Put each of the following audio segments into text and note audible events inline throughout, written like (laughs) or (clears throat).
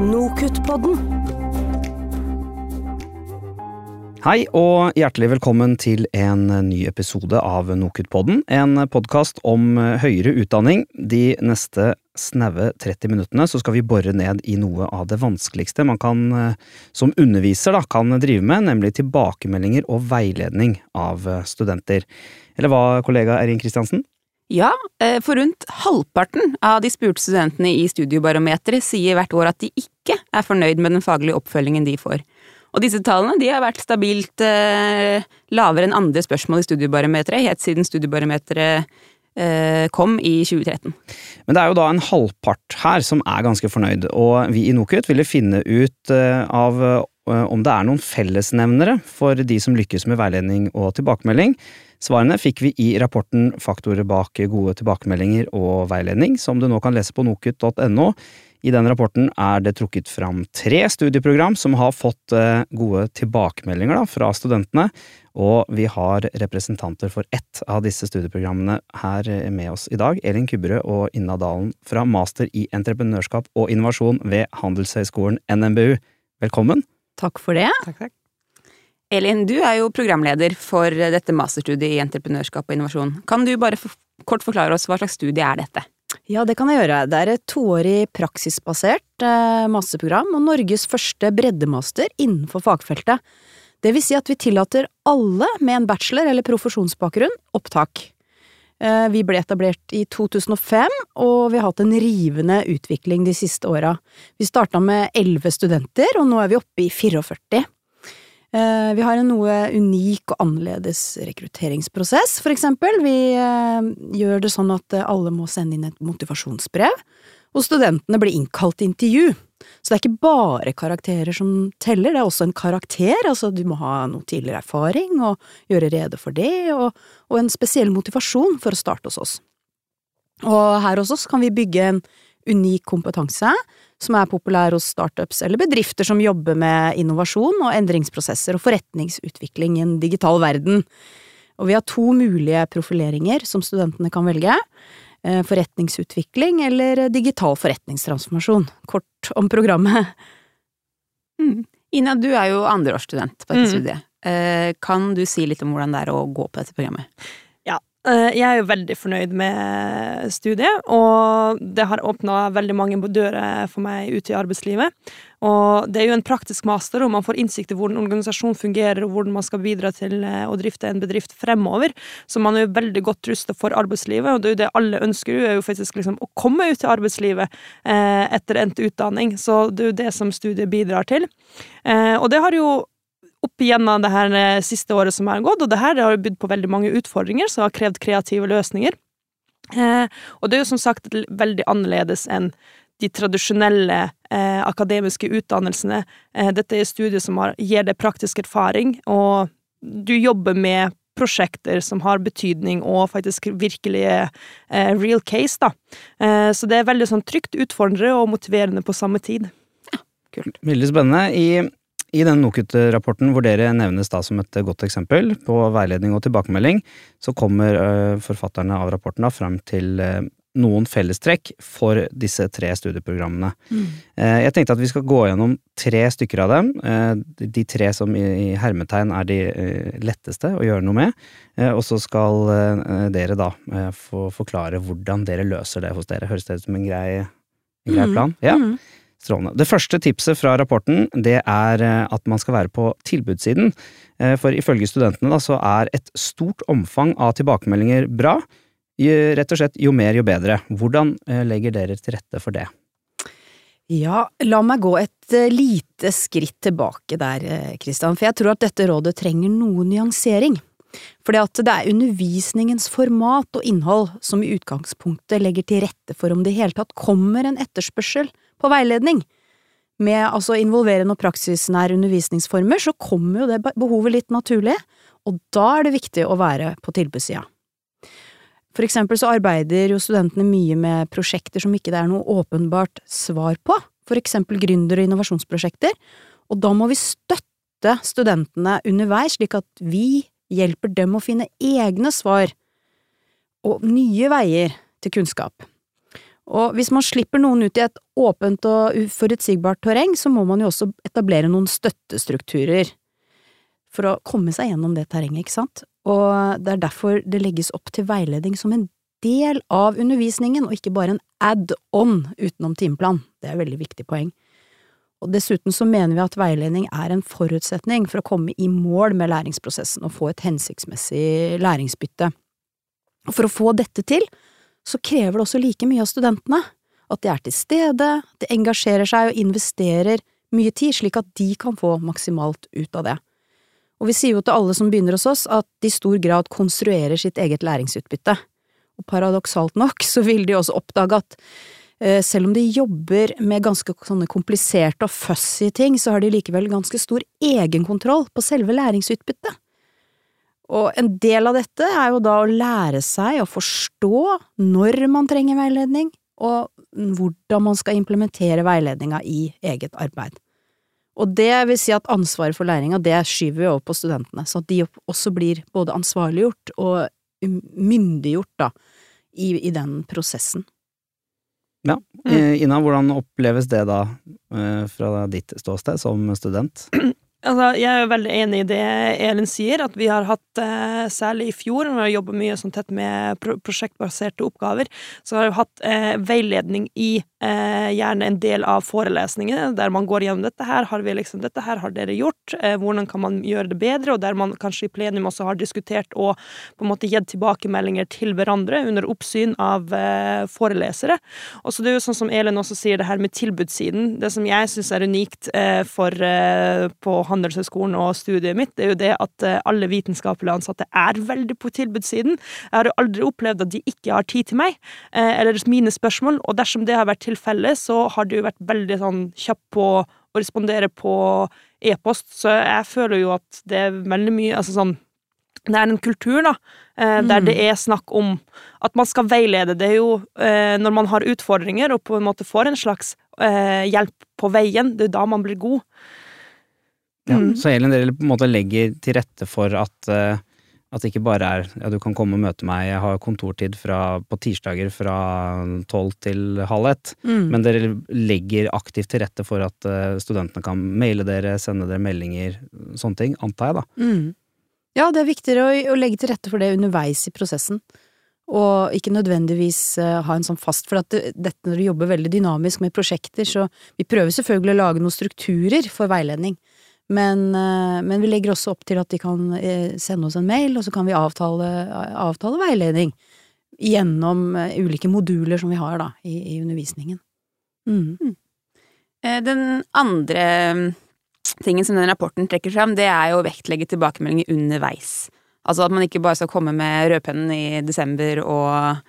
Nokutt-podden. Hei og hjertelig velkommen til en ny episode av Nokutt-podden, en podkast om høyere utdanning. De neste snaue 30 minuttene så skal vi bore ned i noe av det vanskeligste man kan, som underviser da, kan drive med, nemlig tilbakemeldinger og veiledning av studenter. Eller hva, kollega Erin Kristiansen? Ja, eh, for rundt halvparten av de spurte studentene i Studiebarometeret sier hvert år at de ikke er fornøyd med den faglige oppfølgingen de får. Og disse tallene de har vært stabilt eh, lavere enn andre spørsmål i Studiebarometeret helt siden Studiebarometeret eh, kom i 2013. Men det er jo da en halvpart her som er ganske fornøyd, og vi i NOKUT ville finne ut eh, av om det er noen fellesnevnere for de som lykkes med veiledning og tilbakemelding. Svarene fikk vi i rapporten Faktorer bak gode tilbakemeldinger og veiledning, som du nå kan lese på nokut.no. I den rapporten er det trukket fram tre studieprogram som har fått eh, gode tilbakemeldinger fra studentene, og vi har representanter for ett av disse studieprogrammene her med oss i dag. Elin Kubberød og Inna Dalen fra Master i entreprenørskap og innovasjon ved Handelshøyskolen NMBU. Velkommen! Takk for det. Takk, takk. Elin, du er jo programleder for dette masterstudiet i entreprenørskap og innovasjon. Kan du bare for, kort forklare oss hva slags studie er dette? Ja, det kan jeg gjøre. Det er et toårig praksisbasert eh, masterprogram og Norges første breddemaster innenfor fagfeltet. Det vil si at vi tillater alle med en bachelor- eller profesjonsbakgrunn opptak. Eh, vi ble etablert i 2005, og vi har hatt en rivende utvikling de siste åra. Vi starta med elleve studenter, og nå er vi oppe i 44. Eh, vi har en noe unik og annerledes rekrutteringsprosess, for eksempel. Vi eh, gjør det sånn at alle må sende inn et motivasjonsbrev, og studentene blir innkalt til intervju. Så det er ikke bare karakterer som teller, det er også en karakter, altså du må ha noe tidligere erfaring og gjøre rede for det, og, og en spesiell motivasjon for å starte hos oss. Og her hos oss kan vi bygge en unik kompetanse som er populær hos startups eller bedrifter som jobber med innovasjon og endringsprosesser og forretningsutvikling i en digital verden. Og vi har to mulige profileringer som studentene kan velge. Eh, forretningsutvikling eller digital forretningstransformasjon. Kort om programmet. Mm. Ina, du er jo andreårsstudent på dette Mm. studiet. Eh, Kan du si litt om hvordan det er å gå på dette programmet? Eh, Jeg er jo veldig fornøyd med studiet, og det har åpna veldig mange dører for meg ute i arbeidslivet. Og det er jo en praktisk master, og man får innsikt i hvordan organisasjonen fungerer, og hvordan man skal bidra til eh, å drifte en bedrift fremover. Så man er jo veldig godt rusta for arbeidslivet, og det er jo det alle ønsker, er jo faktisk liksom å komme ut i arbeidslivet eh, etter endt utdanning. Så det er jo det som studiet bidrar til. Og det har jo opp igjennom det her eh, siste året som har gått, og det her har bydd på veldig mange utfordringer som har krevd kreative løsninger. Eh, og det er jo som sagt veldig annerledes enn de tradisjonelle eh, akademiske utdannelsene. Eh, dette er studier som har, gir deg praktisk erfaring, og du jobber med prosjekter som har betydning, og faktisk virkelige eh, real case, da. Eh, så det er veldig sånn trygt, utfordrende og motiverende på samme tid. Kult. Veldig spennende. I, i den NOKUT-rapporten hvor dere nevnes da som et godt eksempel på veiledning og tilbakemelding, så kommer øh, forfatterne av rapporten da frem til øh, noen fellestrekk for disse tre studieprogrammene. Mm. Jeg tenkte at vi skal gå gjennom tre stykker av dem. eh, De tre som i hermetegn er de eh, letteste å gjøre noe med. Eh, Og så skal eh, dere da eh, få forklare hvordan dere løser det hos dere. Høres det ut som en grei, en grei Mm. plan? Ja. Mm. Strålende. Det første tipset fra rapporten det er eh, at man skal være på tilbudssiden. Eh, For ifølge studentene da, så er et stort omfang av tilbakemeldinger bra. Rett og slett jo mer jo bedre. Hvordan eh, legger dere til rette for det? Ja, la meg gå et lite skritt tilbake der, Kristian, for jeg tror at dette rådet trenger noe nyansering. At det er undervisningens format og innhold som i utgangspunktet legger til rette for om det i hele tatt kommer en etterspørsel på veiledning. Med altså involverende og praksisnære undervisningsformer så kommer jo det behovet litt naturlig, og da er det viktig å være på tilbudssida. For eksempel så arbeider jo studentene mye med prosjekter som ikke det er noe åpenbart svar på, for eksempel gründer- og innovasjonsprosjekter, og da må vi støtte studentene underveis slik at vi hjelper dem å finne egne svar og nye veier til kunnskap. Og hvis man slipper noen ut i et åpent og uforutsigbart terreng, så må man jo også etablere noen støttestrukturer for å komme seg gjennom det terrenget, ikke sant? Og det er derfor det legges opp til veiledning som en del av undervisningen, og ikke bare en add-on utenom timeplan. Det er et veldig viktig poeng. Og dessuten så mener vi at veiledning er en forutsetning for å komme i mål med læringsprosessen og få et hensiktsmessig læringsbytte. Og for å få dette til, så krever det også like mye av studentene. At de er til stede, de engasjerer seg og investerer mye tid, slik at de kan få maksimalt ut av det. Og vi sier jo til alle som begynner hos oss, at de i stor grad konstruerer sitt eget læringsutbytte. Og paradoksalt nok så vil de også oppdage at Eh, selv om de jobber med ganske sånne kompliserte og fussy ting, så har de likevel ganske stor egenkontroll på selve læringsutbyttet. Og en del av dette er jo da å lære seg å forstå når man trenger veiledning, og hvordan man skal implementere veiledninga i eget arbeid. Og det vil si at ansvaret for læringa, det skyver vi over på studentene, så at de også blir både ansvarliggjort og myndiggjort, da, i, i den prosessen. Ja. Mm. Eh, Ina, hvordan oppleves det da eh, fra ditt ståsted som student? (clears throat) Altså, jeg er veldig enig i det Elin sier, at vi har hatt, eh, særlig i fjor, når vi har jobbet mye sånn tett med pro prosjektbaserte oppgaver, så har vi hatt eh, veiledning i eh, gjerne en del av forelesningene, der man går gjennom dette her, har vi liksom, dette her har dere gjort, eh, hvordan kan man gjøre det bedre, og der man kanskje i plenum også har diskutert og på en måte gitt tilbakemeldinger til hverandre under oppsyn av eh, forelesere. Og så det er jo sånn som Elin også sier, det her med tilbudssiden, det som jeg syns er unikt for på Handelshøyskolen og studiet mitt, det er jo det at eh, alle vitenskapelige ansatte er veldig på tilbudssiden. Jeg har jo aldri opplevd at de ikke har tid til meg, eh, eller mine spørsmål, og dersom det har vært tilfellet, så har jo vært veldig sånn kjapp på å respondere på e-post, så jeg føler jo at det er veldig mye altså sånn det er en kultur da, eh, der det mm. er snakk om at man skal veilede. Det er jo når man har utfordringer og på en måte får en slags hjelp på veien, det er da man blir god. Ja, mm. Så Elin, dere på en måte legger til rette for at, at det ikke bare er ja, du kan komme og møte meg, jeg har kontortid fra, på tirsdager fra tolv til halv ett, mm. men dere legger aktivt til rette for at uh, studentene kan maile dere, sende dere meldinger, sånne ting, antar jeg da. Mm. Ja, det er viktigere å, å, legge til rette for det underveis i prosessen. Og ikke nødvendigvis uh, ha en sånn fast For at det, dette når du jobber veldig dynamisk med prosjekter, så vi prøver selvfølgelig å lage noen strukturer for veiledning. Men, eh, men, vi legger også opp til at de kan eh, sende oss en mail, og så kan vi avtale, avtale veiledning gjennom eh, ulike moduler som vi har da, i, i undervisningen. Mm. mm. Den andre mm, tingen som den rapporten trekker frem, det er jo å vektlegge tilbakemeldinger underveis. Altså at man ikke bare skal komme med rødpennen i desember og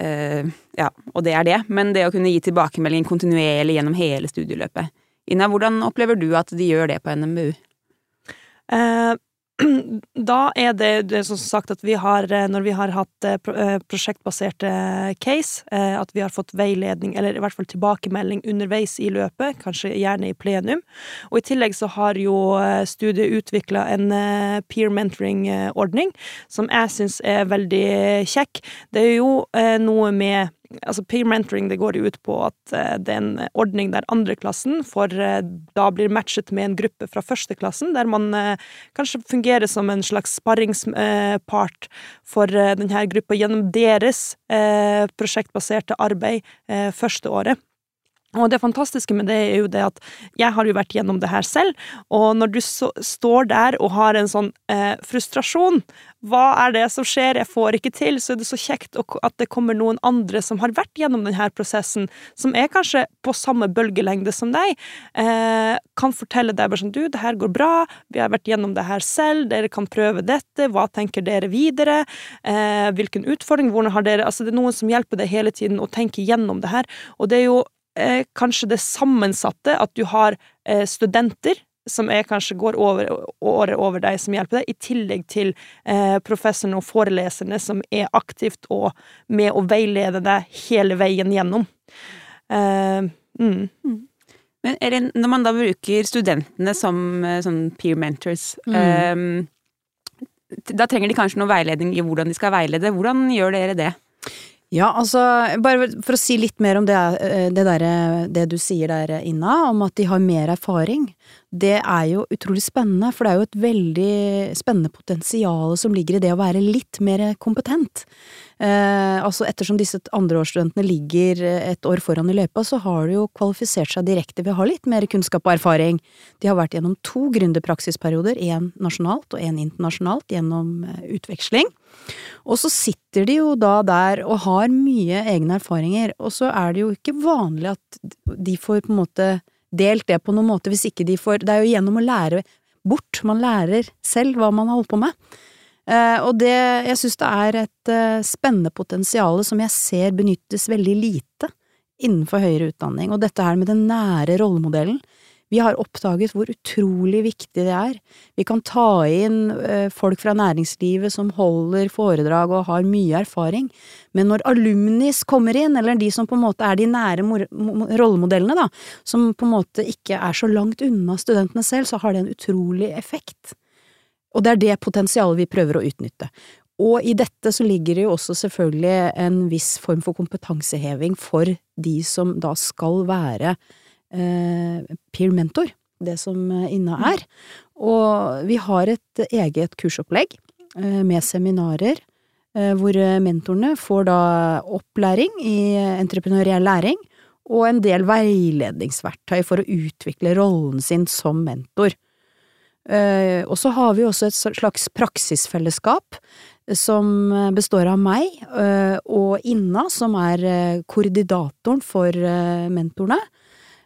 øh, ja, og det er det, men det å kunne gi tilbakemelding kontinuerlig gjennom hele studieløpet. Ina, hvordan opplever du at de gjør det på NMBU? Eh, (clears throat) da er det, det som sagt at vi har, eh, når vi har hatt eh, eh, prosjektbaserte case, at vi har fått veiledning, eller i hvert fall tilbakemelding underveis i løpet, kanskje gjerne i plenum. Og i tillegg så har jo studiet utvikla en peer mentoring-ordning, som jeg syns er veldig kjekk. Det er jo noe med altså Peer mentoring det går ut på at uh, det er en ordning der andreklassen får uh, da blir matchet med en gruppe fra førsteklassen, der man uh, kanskje fungerer som en slags sparringspart for denne gruppa gjennom deres prosjektbaserte arbeid første året. Og det fantastiske med det er jo det at jeg har jo vært gjennom det her selv, og når du så, står der og har en sånn eh, frustrasjon Hva er det som skjer, jeg får ikke til, så er det så kjekt at det kommer noen andre som har vært gjennom denne prosessen, som er kanskje på samme bølgelengde som deg, eh, kan fortelle deg bare sånn Du, det her går bra, vi har vært gjennom det her selv, dere kan prøve dette, hva tenker dere videre, eh, hvilken utfordring, hvordan har dere? Altså, det er noen som hjelper deg hele tiden å tenke gjennom det her, og det er jo eh, kanskje det sammensatte, at du har eh, studenter som er, kanskje går over, året over deg, som hjelper deg, i tillegg til eh, professorene og foreleserne som er aktivt og med å veilede deg hele veien gjennom. Eh, mm. Mm. Men Elin, når man da bruker studentene som, eh, som peer mentors mm. eh, Da trenger de kanskje noe veiledning i hvordan de skal veilede. Hvordan gjør dere det? Ja, altså, bare for å si litt mer om det, eh, det, der, det du sier der, Inna, om at de har mer erfaring. Det er jo utrolig spennende, for det er jo et veldig spennende potensial som ligger i det å være litt mer kompetent. Eh, altså ettersom disse andreårsstudentene ligger et år foran i løypa, så har de jo kvalifisert seg direkte ved å ha litt mer kunnskap og erfaring. De har vært gjennom to gründerpraksisperioder, én nasjonalt og én internasjonalt, gjennom eh, utveksling. Og så sitter de jo da der og har mye egne erfaringer, og så er det jo ikke vanlig at de får på en måte delt det på noen måte hvis ikke de får Det er jo gjennom å lære bort man lærer selv hva man har holdt på med. Uh, og det, jeg synes det er et uh, spennende potensial som jeg ser benyttes veldig lite innenfor høyere utdanning, og dette her med den nære rollemodellen. Vi har oppdaget hvor utrolig viktig det er. Vi kan ta inn uh, folk fra næringslivet som holder foredrag og har mye erfaring, men når alumnis kommer inn, eller de som på en måte er de nære rollemodellene, da, som på en måte ikke er så langt unna studentene selv, så har det en utrolig effekt. Og det er det potensialet vi prøver å utnytte. Og i dette så ligger det jo også selvfølgelig en viss form for kompetanseheving for de som da skal være eh, peer mentor, det som Inna er. Og vi har et eget kursopplegg eh, med seminarer eh, hvor mentorene får da opplæring i entreprenøriell læring og en del veiledningsverktøy for å utvikle rollen sin som mentor. Eh, og så har vi også et slags praksisfellesskap eh, som består av meg eh, og Inna, som er koordinatoren for mentorene,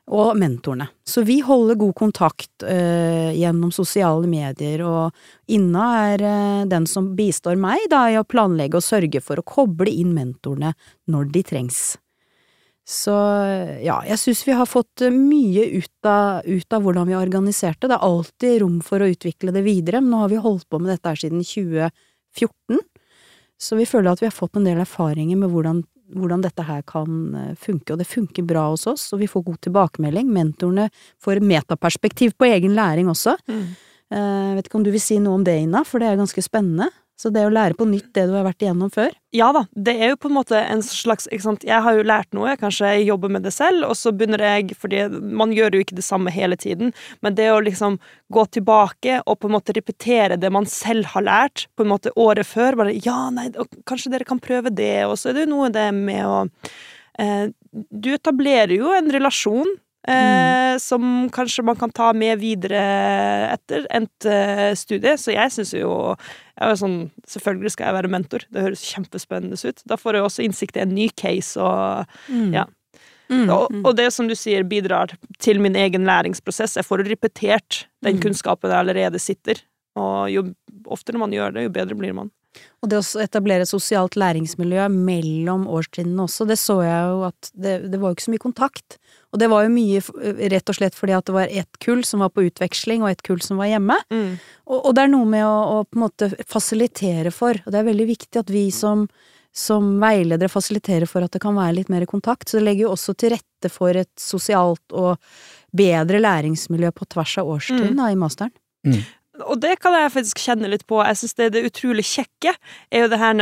og mentorene. Så vi holder god kontakt gjennom sosiale medier, og Inna er den som bistår meg da i å planlegge og sørge for å koble inn mentorene når de trengs. Så ja, jeg syns vi har fått eh, mye ut av, ut av, hvordan vi har organisert det. Det er alltid rom for å utvikle det videre, men nå har vi holdt på med dette her siden 2014. Så vi føler at vi har fått en del erfaringer med hvordan, hvordan dette her kan eh, funke, og det funker bra hos oss, og vi får god tilbakemelding. Mentorene får metaperspektiv på egen læring også. Mm. Jeg eh, vet ikke om du vil si noe om det, Ina, for det er ganske spennende? Så det å lære på nytt det du har vært igjennom før? Ja da, det er jo på en måte en slags? Jeg har jo lært noe, kanskje jeg jobber med det selv, og så begynner jeg Fordi man gjør jo ikke det samme hele tiden, men det å liksom gå tilbake og på en måte repetere det man selv har lært, på en måte året før Bare ja, nei, kanskje dere kan prøve det, og så er det jo noe det med å eh, Du etablerer jo en relasjon Mm. Eh, som kanskje man kan ta med videre etter endt eh, studie. Så jeg syns jo jeg sånn, Selvfølgelig skal jeg være mentor. Det høres kjempespennende ut. Da får jeg også innsikt i en ny case og mm. ja. Mm, og, mm. og, det som du sier bidrar til min egen læringsprosess. Jeg får repetert den mm. kunnskapen jeg allerede sitter. Og jo oftere man gjør det, jo bedre blir man. Og det å etablere et sosialt læringsmiljø mellom årstrinnene også, det så jeg jo at det, det var jo ikke så mye kontakt. Og det var jo mye rett og slett fordi at det var ett kull som var på utveksling, og ett kull som var hjemme. Mm. Og, og, det er noe med å, å, på en måte fasilitere for, og det er veldig viktig at vi som, som veiledere fasiliterer for at det kan være litt mer kontakt. Så det legger jo også til rette for et sosialt og bedre læringsmiljø på tvers av årstiden mm. da, i masteren. Mm. Og det kan jeg faktisk kjenne litt på. Jeg synes det, det utrolig kjekke er jo det her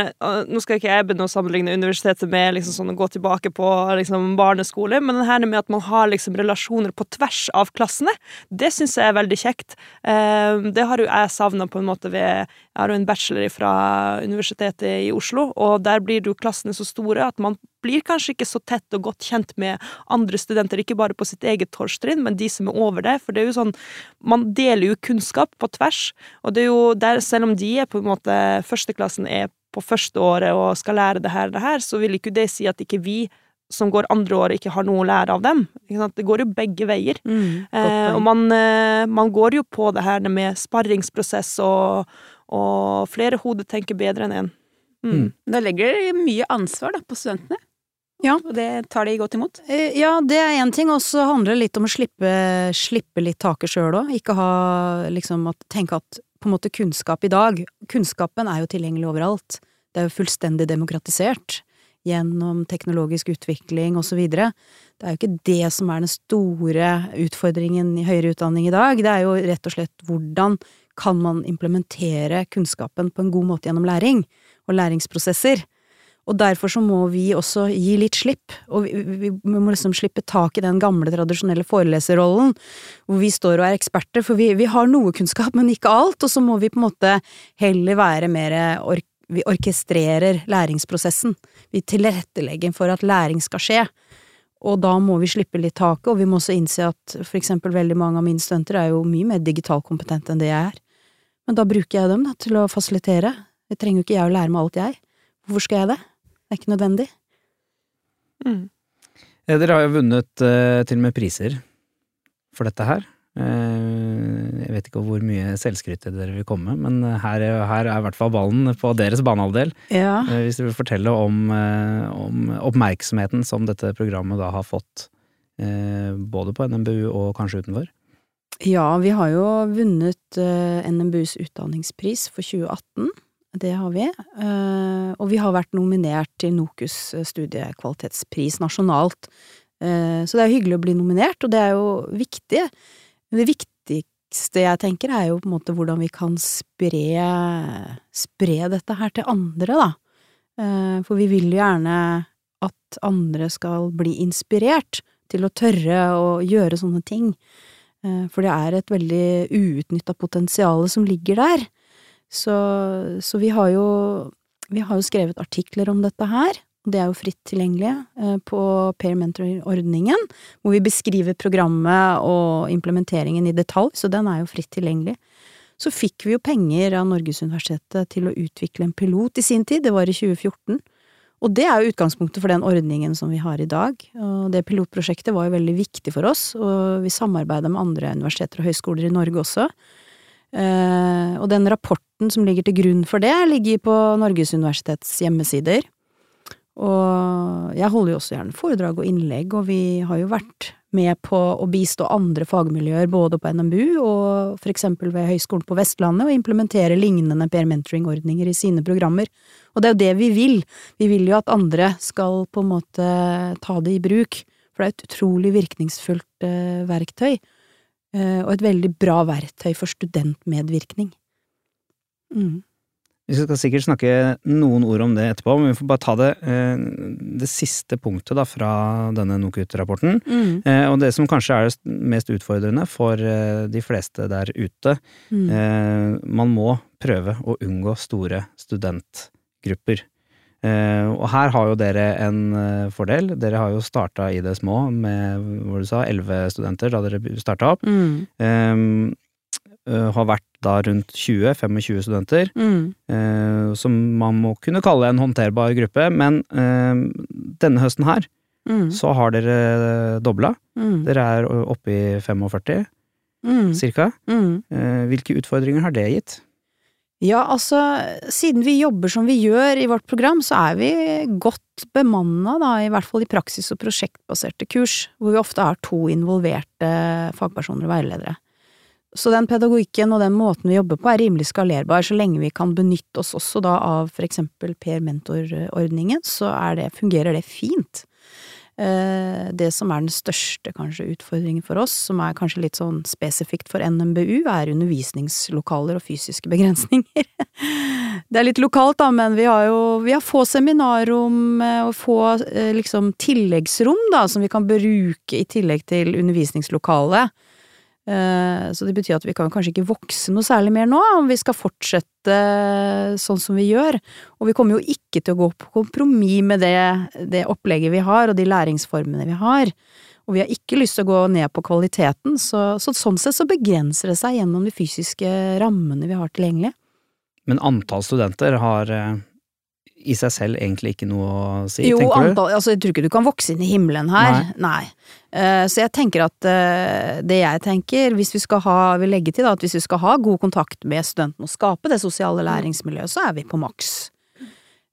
Nå skal ikke jeg begynne å sammenligne universitetet med liksom sånn å gå tilbake på liksom barneskole, men det her med at man har liksom relasjoner på tvers av klassene, det syns jeg er veldig kjekt. Ehm, det har jo jeg savna på en måte ved Jeg har jo en bachelor fra Universitetet i Oslo, og der blir jo klassene så store at man blir kanskje ikke så tett og godt kjent med andre studenter, ikke bare på sitt eget torstrinn, men de som er over det. For det er jo sånn Man deler jo kunnskap på tvers, og det er jo der, selv om de er på en måte Førsteklassen er på første året og skal lære det her og det her, så vil ikke det si at ikke vi som går andre året, ikke har noe å lære av dem. Det går jo begge veier. Mm, eh, og man, eh, man, går jo på det her med sparringsprosess, og, og flere hoder tenker bedre enn én. En. Mm. Da legger det mye ansvar da, på studentene. Ja. Og det tar de godt imot? Eh, ja, det er én ting, og så handler det litt om å slippe, slippe litt taket sjøl òg. Ikke ha liksom at Tenke at på en måte kunnskap i dag Kunnskapen er jo tilgjengelig overalt. Det er jo fullstendig demokratisert gjennom teknologisk utvikling videre. Det er jo ikke det som er den store utfordringen i høyere utdanning i dag. Det er jo rett og slett hvordan kan man implementere kunnskapen på en god måte gjennom læring og læringsprosesser. Og derfor så må vi også gi litt slipp, og vi, vi, vi må liksom slippe tak i den gamle, tradisjonelle foreleserrollen, hvor vi står og er eksperter, for vi, vi har noe kunnskap, men ikke alt, og så må vi på en måte heller være mer ork vi orkestrerer læringsprosessen. Vi tilrettelegger for at læring skal skje. Og da må vi slippe litt taket, og vi må også innse at for eksempel veldig mange av mine studenter er jo mye mer digitalkompetente enn det jeg er. Men da bruker jeg dem da, til å fasilitere. Det trenger jo ikke jeg å lære meg alt, jeg. Hvorfor skal jeg det? Det er ikke nødvendig. Mm. Eh, Dere har jo vunnet eh, til og med priser for dette her. Eh, jeg vet ikke hvor mye selvskryt dere vil komme, men her, her er i hvert fall ballen på deres banehalvdel. Ja. Eh, Hvis dere vil fortelle om, eh, om oppmerksomheten som dette programmet da har fått, eh, både på NMBU og kanskje utenfor. Ja, vi har jo vunnet eh, NMBUs utdanningspris for 2018. Det har vi. Eh, og vi har vært nominert til NOKUS studiekvalitetspris nasjonalt. Eh, så det er hyggelig å bli nominert, og det er jo viktig. Men det viktigste jeg tenker, er jo på en måte hvordan vi kan spre, spre dette her til andre, da. Eh, for vi vil jo gjerne at andre skal bli inspirert til å tørre å gjøre sånne ting. Eh, For det er et veldig uutnytta potensial som ligger der. Så, så vi har jo vi har jo skrevet artikler om dette her, det er jo fritt tilgjengelig eh, på Peer Mentor-ordningen, hvor vi beskriver programmet og implementeringen i detalj, så den er jo fritt tilgjengelig. Så fikk vi jo penger av Norgesuniversitetet til å utvikle en pilot i sin tid, det var i 2014. Og det er jo utgangspunktet for den ordningen som vi har i dag, og det pilotprosjektet var jo veldig viktig for oss, og vi samarbeider med andre universiteter og høyskoler i Norge også. Eh, og den rapporten som ligger til grunn for det, ligger på Norges universitets hjemmesider. Og jeg holder jo også gjerne foredrag og innlegg, og vi har jo vært med på å bistå andre fagmiljøer både på NMBU og for eksempel ved Høgskolen på Vestlandet, og implementere lignende peer mentoring-ordninger i sine programmer. Og det er jo det vi vil. Vi vil jo at andre skal på en måte ta det i bruk, for det er et utrolig virkningsfullt eh, verktøy. Eh, og et veldig bra verktøy for studentmedvirkning. Mm. Vi skal sikkert snakke noen ord om det etterpå, men vi får bare ta det, eh, det siste punktet da fra denne NOKUT-rapporten. Mm. Eh, Og det som kanskje er det mest utfordrende for de fleste der ute. Mm. Man må prøve å unngå store studentgrupper. Eh, Og her har jo dere en eh, fordel. Dere har jo starta i det små med, hva du sa, elleve studenter da dere starta opp. Mm. Eh, Har vært da rundt 20-25 studenter. Mm. eh, som man må kunne kalle en håndterbar gruppe, men eh, denne høsten her Mm. så har dere dobla. Mm. Dere er oppe i 45 Mm. cirka. Mm. Eh, hvilke utfordringer har det gitt? Ja, altså, siden vi jobber som vi gjør i vårt program, så er vi godt bemanna, da, i hvert fall i praksis- og prosjektbaserte kurs, hvor vi ofte har to involverte fagpersoner og veiledere. Så den pedagogikken og den måten vi jobber på er rimelig skalerbar, så lenge vi kan benytte oss også da av for eksempel Per Mentor-ordningen, så det, fungerer det fint. Eh, Det som er den største kanskje utfordringen for oss, som er kanskje litt sånn spesifikt for NMBU, er undervisningslokaler og fysiske (laughs) begrensninger. Det er litt lokalt da, men vi har jo vi har få seminarrom eh, og få eh, liksom tilleggsrom da, som vi kan bruke i tillegg til undervisningslokalet. Eh, Så det betyr at vi kan kanskje ikke vokse noe særlig mer nå, om vi skal fortsette sånn som vi gjør. Og vi kommer jo ikke til å gå på kompromiss med det, det opplegget vi har, og de læringsformene vi har. Og vi har ikke lyst til å gå ned på kvaliteten, så, så sånn sett så begrenser det seg gjennom de fysiske rammene vi har tilgjengelig. Men antall studenter har eh, i seg selv egentlig ikke noe å si, Jo, tenker du? antall, altså jeg tror ikke du kan vokse inn i himmelen her. Nei. Eh, så jeg tenker at uh, det jeg tenker, hvis vi skal ha, vil legge til da, at hvis vi skal ha god kontakt med studentene og skape det sosiale læringsmiljøet, så er vi på maks.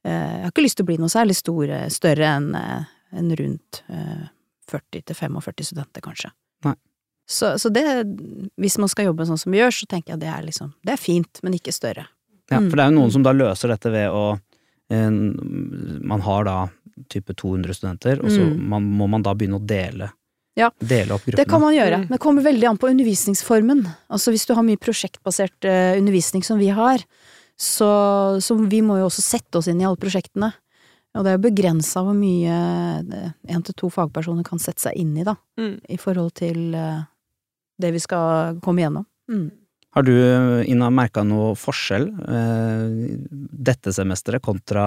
Uh, jeg har ikke lyst til å bli noe særlig store, større enn enn rundt eh, 40-45 studenter, kanskje. Nei. Så, så det, hvis man skal jobbe sånn som vi gjør, så tenker jeg det er liksom, det er fint, men ikke større. Ja, Mm. for det er jo noen som da løser dette ved å Man har da type 200 studenter, og så Mm. man, må man da begynne å dele, Ja. dele opp gruppene. Det kan man gjøre. Det kommer veldig an på undervisningsformen. Altså hvis du har mye prosjektbasert eh, undervisning som vi har, så, så vi må jo også sette oss inn i alle prosjektene. Og det er jo begrensa hvor mye én til to fagpersoner kan sette seg inn i, da, Mm. i forhold til eh, det vi skal komme igjennom. Mm. Har du, Ina, merka noe forskjell eh, dette semesteret kontra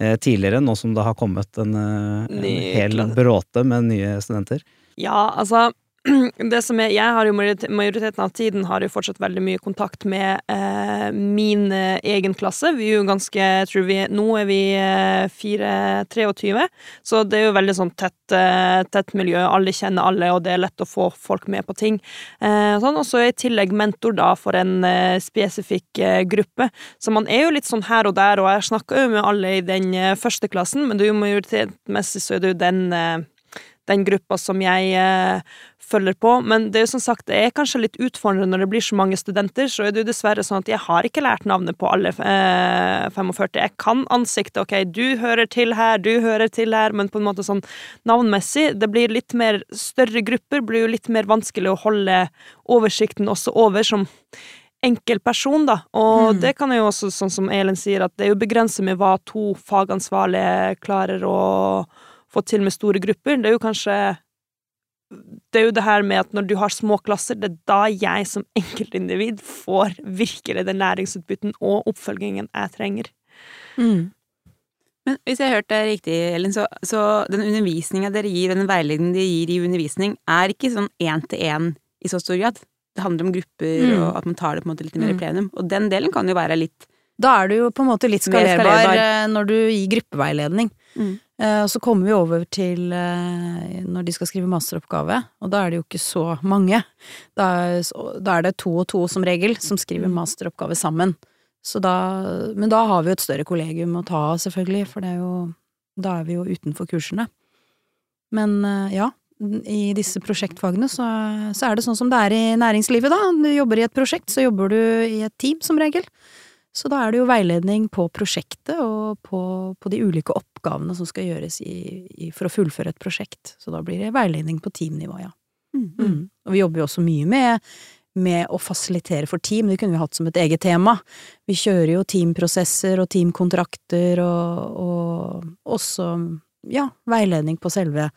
eh, tidligere, nå som det har kommet en, eh, en hel bråte med nye studenter? Ja, altså (clears throat) det som er, Jeg har jo majoriteten av tiden har jo fortsatt veldig mye kontakt med eh, min eh, egen klasse. Vi er jo ganske vi, Nå er vi eh, 4-23, så det er jo veldig sånn tett, eh, tett miljø. Alle kjenner alle, og det er lett å få folk med på ting. Eh, sånn, og så er jeg i tillegg mentor da for en eh, spesifikk eh, gruppe. Så man er jo litt sånn her og der, og jeg snakker jo med alle i den første klassen, men det er jo majoritetsmessig så er det jo den den gruppa som jeg eh, følger på. Men det er som sagt, det er kanskje litt utfordrende når det blir så mange studenter, så er det jo dessverre sånn at jeg har ikke lært navnet på alle eh, 45. Jeg kan ansiktet, ok, du hører til her, du hører til her, men på en måte sånn navnmessig, det blir litt mer større grupper, blir jo litt mer vanskelig å holde oversikten også over som enkeltperson, da. Og Mm. det kan jo også, sånn som Elin sier, at det er jo begrenset med hva to fagansvarlige klarer å få til med store grupper. Det er jo kanskje Det er jo det her med at når du har små klasser, det er da jeg som enkeltindivid får virkelig den læringsutbytten og oppfølgingen jeg trenger. Mm. Men hvis jeg har hørt deg riktig, Elin, så, så den undervisninga dere gir, og den veiledningen dere gir i undervisning, er ikke sånn én til én i så stor grad. Det handler om grupper, Mm. og at man tar det på en måte litt mer i Mm. plenum. Og den delen kan jo være litt Da er du jo på en måte litt skalerbar, skalerbar. eh, når du gir gruppeveiledning. Mm. Eh, Og så kommer vi over til eh, når de skal skrive masteroppgave, og da er det jo ikke så mange. Da er, det to og to som regel som skriver masteroppgave sammen. Så da, men da har vi jo et større kollegium å ta av, selvfølgelig, for det er jo, da er vi jo utenfor kursene. Men ja, i disse prosjektfagene så, så er det sånn som det er i næringslivet, da. Du jobber i et prosjekt, så jobber du i et team, som regel. Så da er det jo veiledning på prosjektet og på, på de ulike oppgavene som skal gjøres i, i, for å fullføre et prosjekt. Så da blir det veiledning på teamnivå, ja. Mm. Og vi jobber jo også mye med, med å fasilitere for team, det kunne vi hatt som et eget tema. Vi kjører jo teamprosesser og teamkontrakter og, og også, ja, veiledning på selve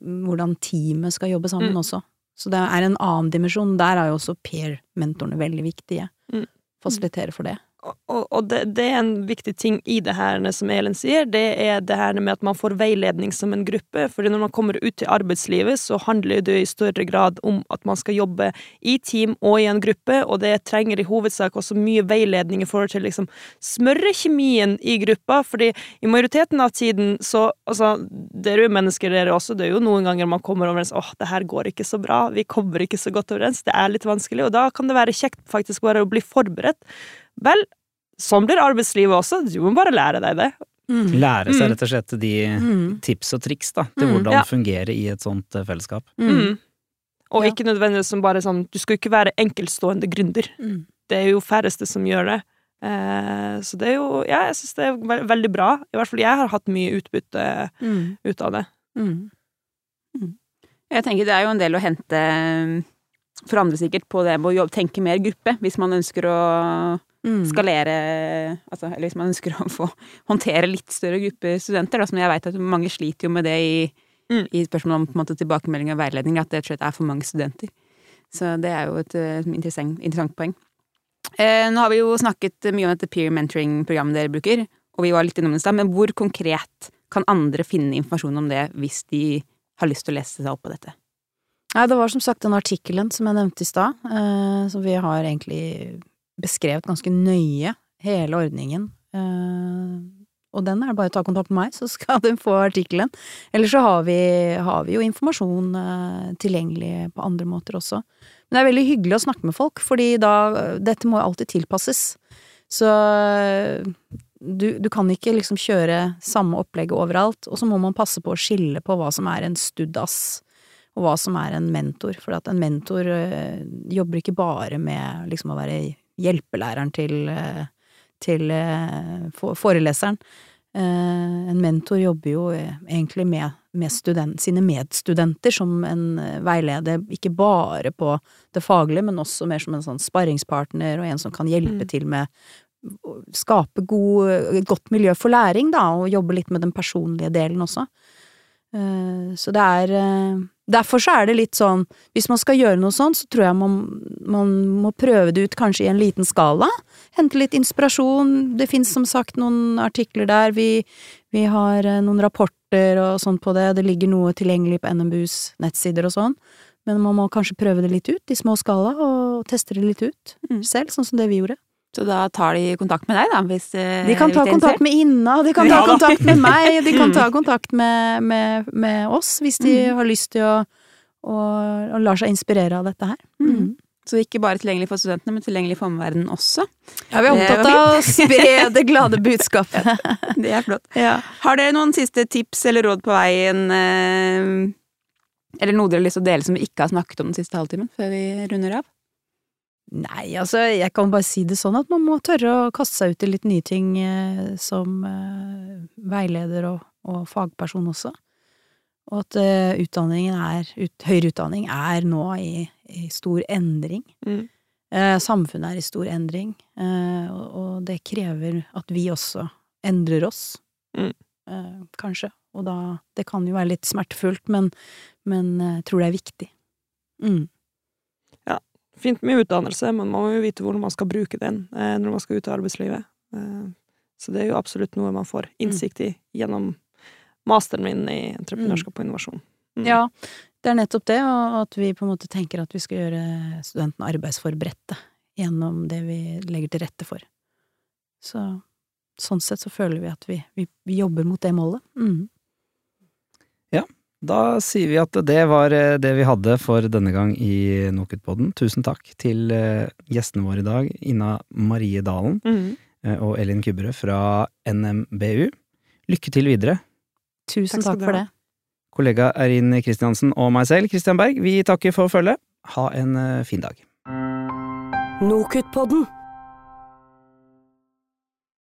hvordan teamet skal jobbe sammen Mm. også. Så det er en annen dimensjon. Der er jo også peer-mentorene veldig viktige. Mm. Fasilitere for det. Og, og, det, det er en viktig ting i det her, som Elin sier, det er det her med at man får veiledning som en gruppe. fordi når man kommer ut i arbeidslivet, så handler det i større grad om at man skal jobbe i team og i en gruppe, og det trenger i hovedsak også mye veiledning i forhold til liksom smøre kjemien i gruppa, fordi i majoriteten av tiden så Altså, dere er jo mennesker, dere også, det er jo noen ganger man kommer overens åh, det her går ikke så bra, vi kommer ikke så godt overens, det er litt vanskelig, og da kan det være kjekt faktisk bare å bli forberedt. Vel, sånn blir arbeidslivet også, du må bare lære deg det. Lære seg Mm. rett og slett de Mm. tips og triks da, til Mm, hvordan ja. fungere i et sånt eh, fellesskap. Mm. Og Ja. ikke nødvendigvis som bare sånn Du skal ikke være enkeltstående gründer. Mm. Det er jo færreste som gjør det. Eh, så det er jo Ja, jeg syns det er ve veldig bra. I hvert fall jeg har hatt mye utbytte Mm. ut av det. Mm. Jeg tenker det er jo en del å hente eh, for andre sikkert på det med å tenke mer gruppe, hvis man ønsker å Mm. skalere altså, Eller hvis man ønsker å få håndtere litt større grupper studenter, da, som jeg vet at mange sliter jo med det i, Mm. i spørsmål om på en måte, tilbakemelding og veiledning, at det er for mange studenter. Så det er jo et et interessant, interessant poeng. Eh, nå har vi jo snakket mye om dette peer mentoring-programmet dere bruker, og vi var litt innom det i stad, men hvor konkret kan andre finne informasjon om det hvis de har lyst til å lese seg opp på dette? Nei, det var som sagt den artikkelen som jeg nevnte i stad, eh, som vi har egentlig beskrevet ganske nøye, hele ordningen. Eh, og den er det bare å ta kontakt med meg, så skal du få artikkelen. Eller så har vi, har vi jo informasjon eh, tilgjengelig på andre måter også. Men det er veldig hyggelig å snakke med folk, fordi da Dette må jo alltid tilpasses. Så eh, du, du kan ikke liksom kjøre samme opplegget overalt, og så må man passe på å skille på hva som er en studdass og hva som er en mentor. For at en mentor øh, jobber ikke bare med liksom å være hjelpelæreren til, øh, til øh, for, foreleseren. Uh, en mentor jobber jo egentlig med, med student, sine medstudenter som en veileder, ikke bare på det faglige, men også mer som en sånn sparringspartner og en som kan hjelpe Mm. til med å skape god, godt miljø for læring, da, og jobbe litt med den personlige delen også. Uh, så det er eh, Derfor så er det litt sånn, hvis man skal gjøre noe sånt, så tror jeg man, man må prøve det ut kanskje i en liten skala. Hente litt inspirasjon. Det fins som sagt noen artikler der, vi, vi har eh, noen rapporter og sånn på det, det ligger noe tilgjengelig på NMBUs nettsider og sånn. Men man må kanskje prøve det litt ut i små skala, og teste det litt ut Mm. selv, sånn som det vi gjorde. Så da tar de kontakt med deg, da, hvis eh, De kan ta kontakt med Inna, de kan (laughs) ta Ja kontakt med meg, de kan Mm. (laughs) ta kontakt med, med, med oss hvis de Mm. har lyst til å, å, å la seg inspirere av dette her. Mm. Så ikke bare tilgjengelig for studentene, men tilgjengelig for omverdenen også. Ja, vi er opptatt av å (laughs) spre det glade budskapet. Det er flott. ja. Har dere noen siste tips eller råd på veien, eh, eller noe dere har lyst til å dele som vi ikke har snakket om den siste halvtimen, før vi runder av? Nei, altså, jeg kan bare si det sånn at man må tørre å kaste seg ut i litt nye ting eh, som eh, veileder og, og fagperson også. Og at eh, utdanningen er, ut, høyere utdanning er nå i, i stor endring. Mm. Eh, samfunnet er i stor endring, eh, og, og det krever at vi også endrer oss, Mm. eh, kanskje. Og da Det kan jo være litt smertefullt, men, men jeg tror det er viktig. Mm. Fint med utdannelse, men man må jo vite hvordan man skal bruke den eh, når man skal ut i arbeidslivet. Eh, så det er jo absolutt noe man får innsikt i gjennom masteren min i entreprenørskap og innovasjon. Mm. Ja, det er nettopp det, og at vi på en måte tenker at vi skal gjøre studentene arbeidsforberedte gjennom det vi legger til rette for. Så sånn sett så føler vi at vi, vi, vi jobber mot det målet. Mm. Da sier vi at det var eh, det vi hadde for denne gang i Nokutpodden. Tusen takk til eh, gjestene våre i dag, Ina Marie Dalen Mm. eh, og Elin Kubberød fra NMBU. Lykke til videre. Tusen Takk takk for det. Kollega Erin Kristiansen og meg selv, Kristian Berg, vi takker for følget. Ha en fin dag. Nokutpodden.